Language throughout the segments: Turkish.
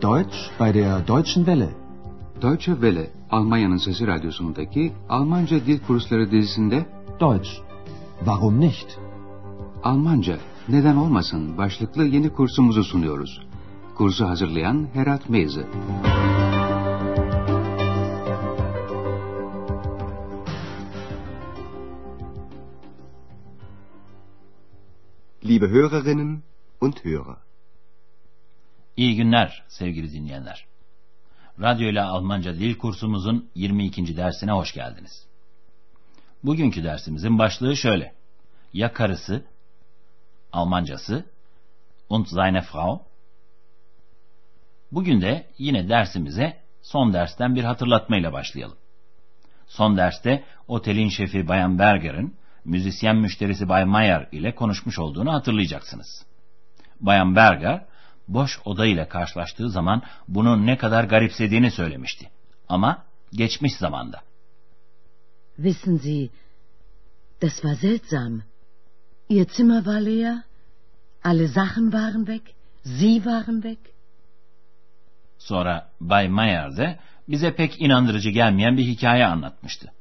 Deutsch bei der Deutschen Welle. Deutsche Welle, Almanya'nın Sesi Radyosu'ndaki Almanca Dil Kursları dizisinde Deutsch. Warum nicht? Almanca, neden olmasın başlıklı yeni kursumuzu sunuyoruz. Kursu hazırlayan Herat Meyze. Liebe Hörerinnen und Hörer. İyi günler sevgili dinleyenler. Radyo ile Almanca dil kursumuzun 22. dersine hoş geldiniz. Bugünkü dersimizin başlığı şöyle. Ya karısı, Almancası und seine Frau. Bugün de yine dersimize son dersten bir hatırlatmayla başlayalım. Son derste otelin şefi Bayan Berger'in müzisyen müşterisi Bay Mayer ile konuşmuş olduğunu hatırlayacaksınız. Bayan Berger, boş oda ile karşılaştığı zaman bunu ne kadar garipsediğini söylemişti. Ama geçmiş zamanda. Wissen Sie, das war seltsam. Ihr Zimmer war leer, alle Sachen waren weg, Sie waren weg. Sonra Bay Mayer de bize pek inandırıcı gelmeyen bir hikaye anlatmıştı.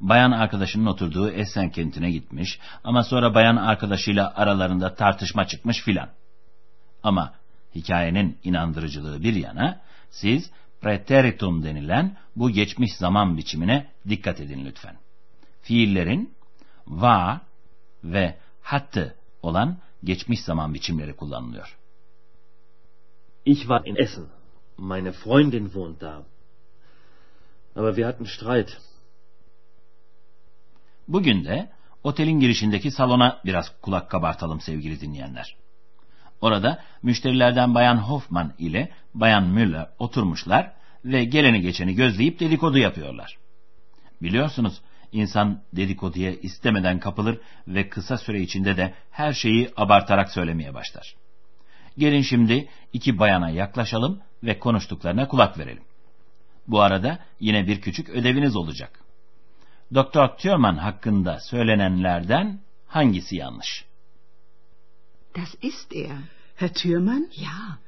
Bayan arkadaşının oturduğu Essen kentine gitmiş ama sonra bayan arkadaşıyla aralarında tartışma çıkmış filan. Ama hikayenin inandırıcılığı bir yana siz preteritum denilen bu geçmiş zaman biçimine dikkat edin lütfen. Fiillerin va ve hattı olan geçmiş zaman biçimleri kullanılıyor. Ich war in Essen. Meine Freundin wohnt da. Aber wir hatten Streit. Bugün de otelin girişindeki salona biraz kulak kabartalım sevgili dinleyenler. Orada müşterilerden Bayan Hoffman ile Bayan Müller oturmuşlar ve geleni geçeni gözleyip dedikodu yapıyorlar. Biliyorsunuz insan dedikoduya istemeden kapılır ve kısa süre içinde de her şeyi abartarak söylemeye başlar. Gelin şimdi iki bayana yaklaşalım ve konuştuklarına kulak verelim. Bu arada yine bir küçük ödeviniz olacak. Doktor Thürmann hakkında söylenenlerden hangisi yanlış? Das ist er. Herr Thürmann? Ja.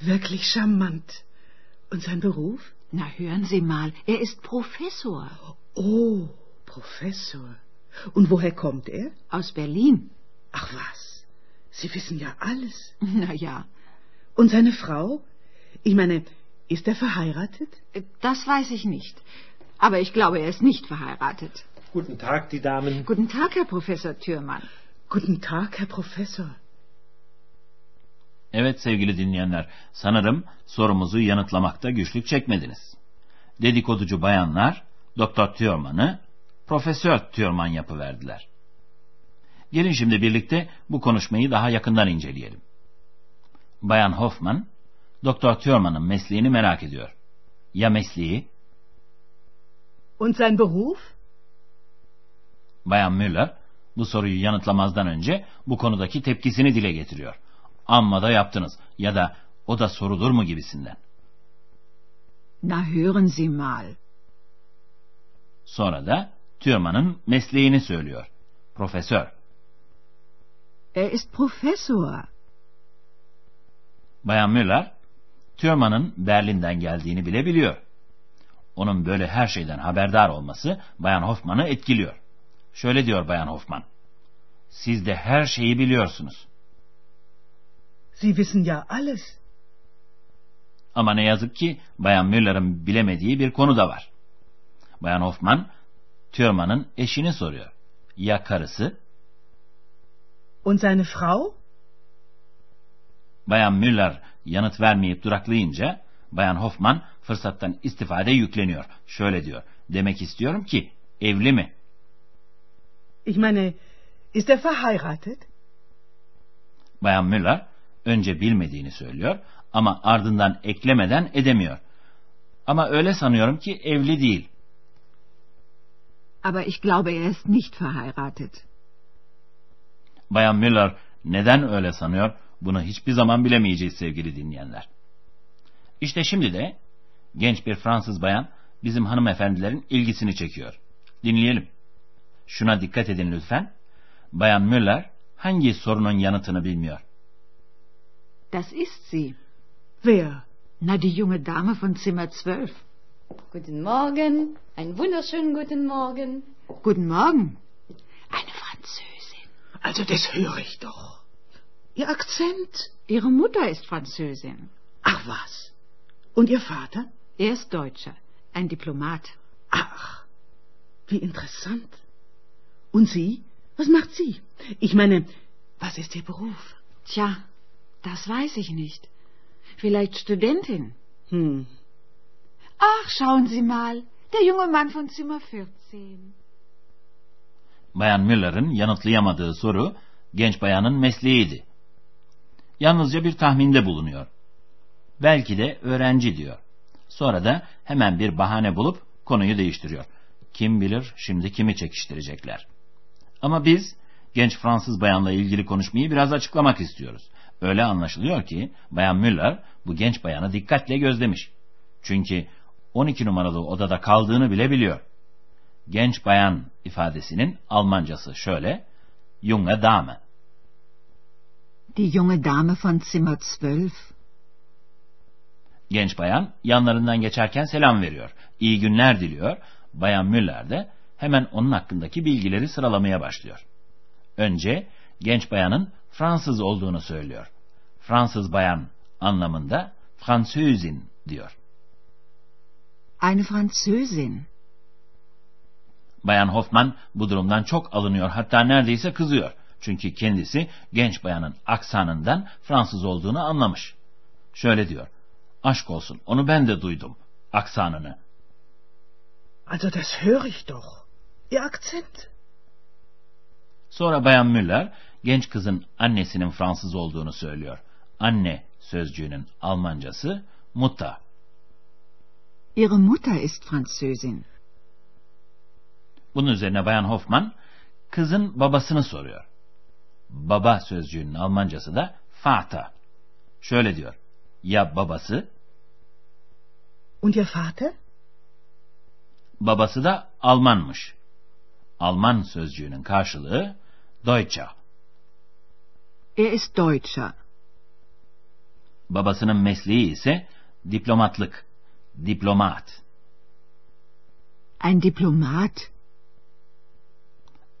Wirklich charmant. Und sein Beruf? Na, hören Sie mal, er ist Professor. Oh, Professor. Und woher kommt er? Aus Berlin. Ach was, Sie wissen ja alles. Na ja, Und seine Frau? Ich meine, ist er verheiratet? das weiß ich nicht. Aber ich glaube, er ist nicht verheiratet. Guten Tag, die Damen. Guten Tag, Herr Professor Thürmann. Guten Tag, Herr Professor. Evet sevgili dinleyenler, sanırım sorumuzu yanıtlamakta güçlük çekmediniz. Dedikoducu bayanlar Doktor Thürmann'ı Profesör Thürmann yapıverdiler. Gelin şimdi birlikte bu konuşmayı daha yakından inceleyelim. Bayan Hoffman, Doktor Thürmann'ın mesleğini merak ediyor. Ya mesleği? Und sein Beruf? Bayan Müller, bu soruyu yanıtlamazdan önce bu konudaki tepkisini dile getiriyor. Amma da yaptınız ya da o da sorulur mu gibisinden. Na, hören Sie mal. Sonra da Thürmann'ın mesleğini söylüyor. Profesör. Er ist Professor. Bayan Müller, Thürmann'ın Berlin'den geldiğini bile biliyor. Onun böyle her şeyden haberdar olması Bayan Hoffman'ı etkiliyor. Şöyle diyor Bayan Hoffman. Siz de her şeyi biliyorsunuz. Sie wissen ja alles. Ama ne yazık ki Bayan Müller'ın bilemediği bir konu da var. Bayan Hoffman, Thürmann'ın eşini soruyor. Ya karısı? Und seine Frau? Bayan Müller yanıt vermeyip duraklayınca Bayan Hoffman fırsattan istifade yükleniyor. Şöyle diyor. Demek istiyorum ki evli mi? Ich meine, ist er verheiratet? Bayan Müller önce bilmediğini söylüyor ama ardından eklemeden edemiyor. Ama öyle sanıyorum ki evli değil. Aber ich glaube, er ist nicht verheiratet. Bayan Müller neden öyle sanıyor bunu hiçbir zaman bilemeyeceğiz sevgili dinleyenler. İşte şimdi de genç bir Fransız bayan bizim hanımefendilerin ilgisini çekiyor. Dinleyelim. Şuna dikkat edin lütfen. Bayan Müller hangi sorunun yanıtını bilmiyor? Das ist sie. Wer? Na, die junge Dame von Zimmer 12. Guten Morgen, einen wunderschönen guten Morgen. Guten Morgen. Eine Französin. Also das höre ich doch. Ihr Akzent. Ihre Mutter ist Französin. Ach was. Und Ihr Vater? Er ist Deutscher, ein Diplomat. Ach, wie interessant. Und Sie? Was macht sie? Ich meine, was ist Ihr Beruf? Tja, das weiß ich nicht. Vielleicht Studentin. Hm. Ach, schauen Sie mal, der junge Mann von Zimmer 14. Bayan Müller'ın yanıtlayamadığı soru genç bayanın mesleğiydi. Yalnızca bir tahminde bulunuyor. Belki de öğrenci diyor. Sonra da hemen bir bahane bulup konuyu değiştiriyor. Kim bilir şimdi kimi çekiştirecekler. Ama biz genç Fransız bayanla ilgili konuşmayı biraz açıklamak istiyoruz. Öyle anlaşılıyor ki Bayan Müller bu genç bayanı dikkatle gözlemiş. Çünkü 12 numaralı odada kaldığını bile biliyor. Genç bayan ifadesinin Almancası şöyle, junge Dame. Die junge Dame von Zimmer 12. Genç bayan yanlarından geçerken selam veriyor. İyi günler diliyor. Bayan Müller de hemen onun hakkındaki bilgileri sıralamaya başlıyor. Önce genç bayanın Fransız olduğunu söylüyor. Fransız bayan anlamında Französin diyor. Eine Französin. Bayan Hoffman bu durumdan çok alınıyor hatta neredeyse kızıyor. Çünkü kendisi genç bayanın aksanından Fransız olduğunu anlamış. Şöyle diyor. Aşk olsun onu ben de duydum. Aksanını. Also das höre ich doch. Ihr Akzent. Sonra Bayan Müller genç kızın annesinin Fransız olduğunu söylüyor. Anne sözcüğünün Almancası Mutter. Ihre Mutter ist Französin. Bunun üzerine Bayan Hoffman kızın babasını soruyor. Baba sözcüğünün Almancası da Vater. Şöyle diyor. Ya babası? Und Ihr Vater? Babası da Almanmış. Alman sözcüğünün karşılığı Deutscher. Er ist Deutscher. Babasının mesleği ise diplomatlık. Diplomat. Ein Diplomat.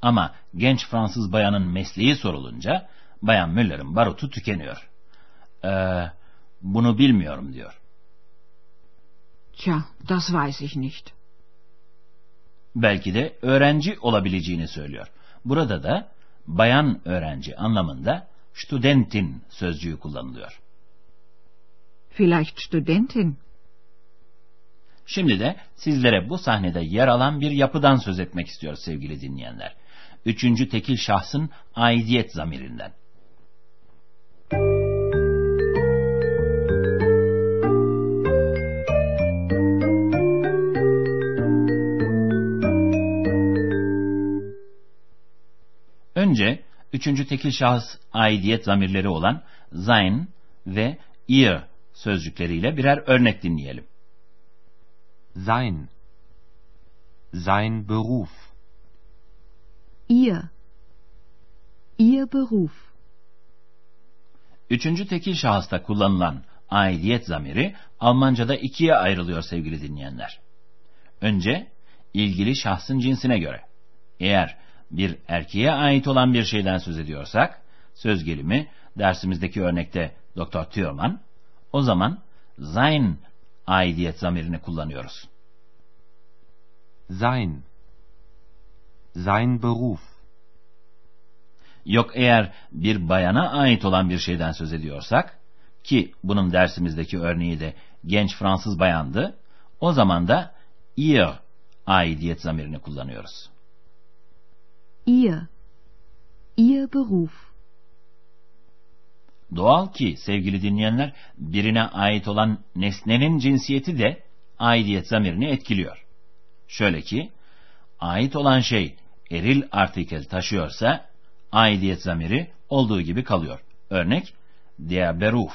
Ama genç Fransız bayanın mesleği sorulunca Bayan Müller'in barutu tükeniyor. Ee, bunu bilmiyorum diyor. Tja, das weiß ich nicht. Belki de öğrenci olabileceğini söylüyor. Burada da bayan öğrenci anlamında Studentin sözcüğü kullanılıyor. Vielleicht Studentin. Şimdi de sizlere bu sahnede yer alan bir yapıdan söz etmek istiyoruz sevgili dinleyenler. Üçüncü tekil şahsın aidiyet zamirinden. Önce üçüncü tekil şahıs aidiyet zamirleri olan sein ve ihr sözcükleriyle birer örnek dinleyelim. Sein. Sein Beruf. Ihr. Ihr Beruf. Üçüncü tekil şahısta kullanılan aidiyet zamiri Almanca'da ikiye ayrılıyor sevgili dinleyenler. Önce ilgili şahsın cinsine göre. Eğer bir erkeğe ait olan bir şeyden söz ediyorsak, söz gelimi dersimizdeki örnekte Dr. Thürmann, o zaman sein aidiyet zamirini kullanıyoruz. Sein. Sein Beruf. Yok eğer bir bayana ait olan bir şeyden söz ediyorsak, ki bunun dersimizdeki örneği de genç Fransız bayandı, o zaman da ihr aidiyet zamirini kullanıyoruz. Ihr. Ihr Beruf. Doğal ki sevgili dinleyenler birine ait olan nesnenin cinsiyeti de aidiyet zamirini etkiliyor. Şöyle ki ait olan şey eril artikel taşıyorsa aidiyet zamiri olduğu gibi kalıyor. Örnek der Beruf.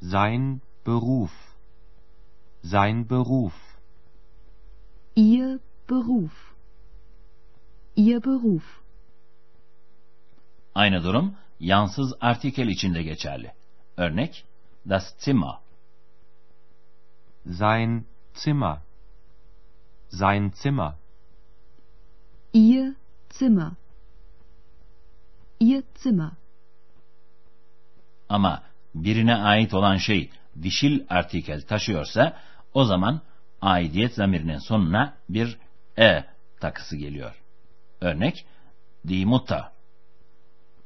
Sein Beruf. Sein Beruf. Ihr Beruf. Ihr Beruf. Aynı durum yansız artikel içinde geçerli. Örnek das Zimmer. Sein Zimmer. Sein Zimmer. Ihr Zimmer. Ihr Zimmer. Ama birine ait olan şey dişil artikel taşıyorsa o zaman aidiyet zamirinin sonuna bir e takısı geliyor. Örnek die Mutter.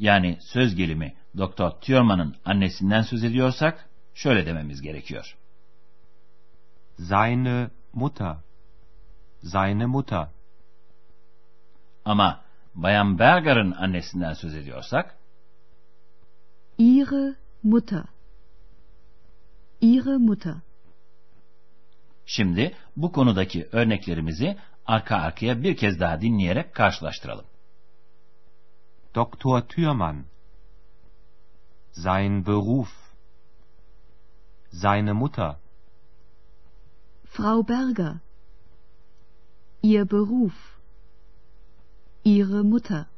Yani söz gelimi Doktor Thürmann'ın annesinden söz ediyorsak şöyle dememiz gerekiyor. Seine Mutter. Seine Mutter. Ama Bayan Berger'ın annesinden söz ediyorsak Ihre Mutter. Ihre Mutter. Şimdi bu konudaki örneklerimizi arka arkaya bir kez daha dinleyerek karşılaştıralım. Dr. Thürmann. Sein Beruf. Seine Mutter. Frau Berger. Ihr Beruf. Ihre Mutter.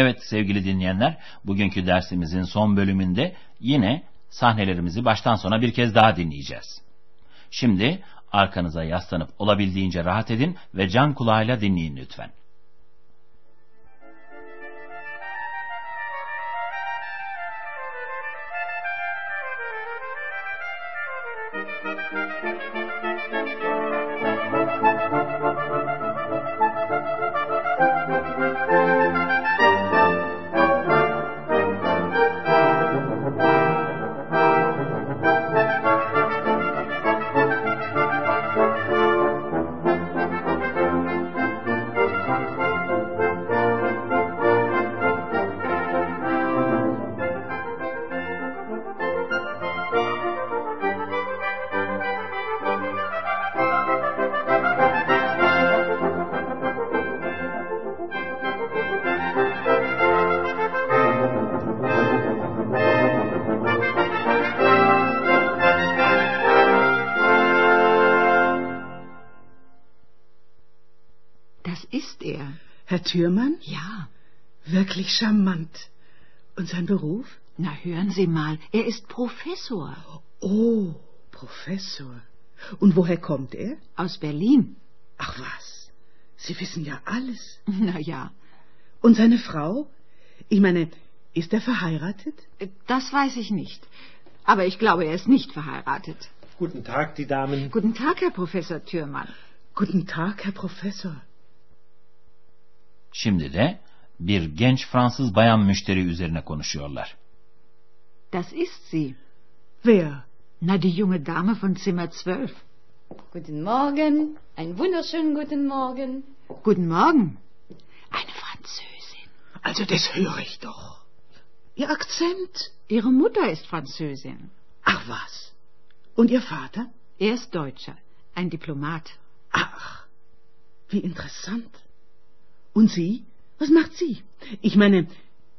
Evet sevgili dinleyenler, bugünkü dersimizin son bölümünde yine sahnelerimizi baştan sona bir kez daha dinleyeceğiz. Şimdi arkanıza yaslanıp olabildiğince rahat edin ve can kulağıyla dinleyin lütfen. Das Herr Thürmann? Ja. Wirklich charmant. Und sein Beruf? Na, hören Sie mal, er ist Professor. Oh, Professor. Und woher kommt er? Aus Berlin. Ach was, Sie wissen ja alles. Na ja, Und seine Frau? Ich meine, ist er verheiratet? das weiß ich nicht. Aber ich glaube, er ist nicht verheiratet. Guten Tag, die Damen. Guten Tag, Herr Professor Thürmann. Guten Tag, Herr Professor. Şimdi de bir genç Fransız bayan müşteri üzerine konuşuyorlar. Das ist sie. Wer? Na, die junge Dame von Zimmer 12. Guten Morgen, einen wunderschönen guten Morgen. Guten Morgen. Eine Französin. Also das höre ich doch. Ihr Akzent? Ihre Mutter ist Französin. Ach was. Und Ihr Vater? Er ist Deutscher, ein Diplomat. Ach, wie interessant. Und Sie? Was macht sie? Ich meine,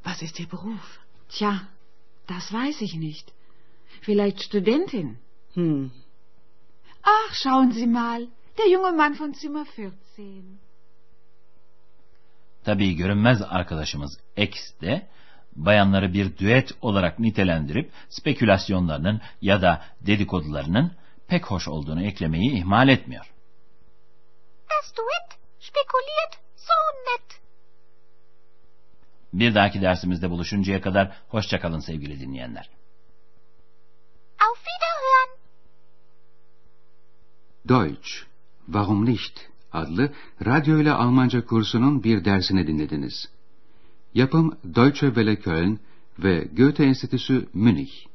was ist Ihr Beruf? Tja, das weiß ich nicht. Vielleicht Studentin. Hm. Ach, schauen Sie mal, der junge Mann von Zimmer 14. Tabii görünmez arkadaşımız X de bayanları bir düet olarak nitelendirip spekülasyonlarının ya da dedikodularının pek hoş olduğunu eklemeyi ihmal etmiyor. Das Duett spekuliert so nett. Bir dahaki dersimizde buluşuncaya kadar hoşçakalın sevgili dinleyenler. Auf Wiederhören. Deutsch, Warum nicht? adlı radyo ile Almanca kursunun bir dersini dinlediniz. Yapım Deutsche Welle Köln ve Goethe Enstitüsü Münih.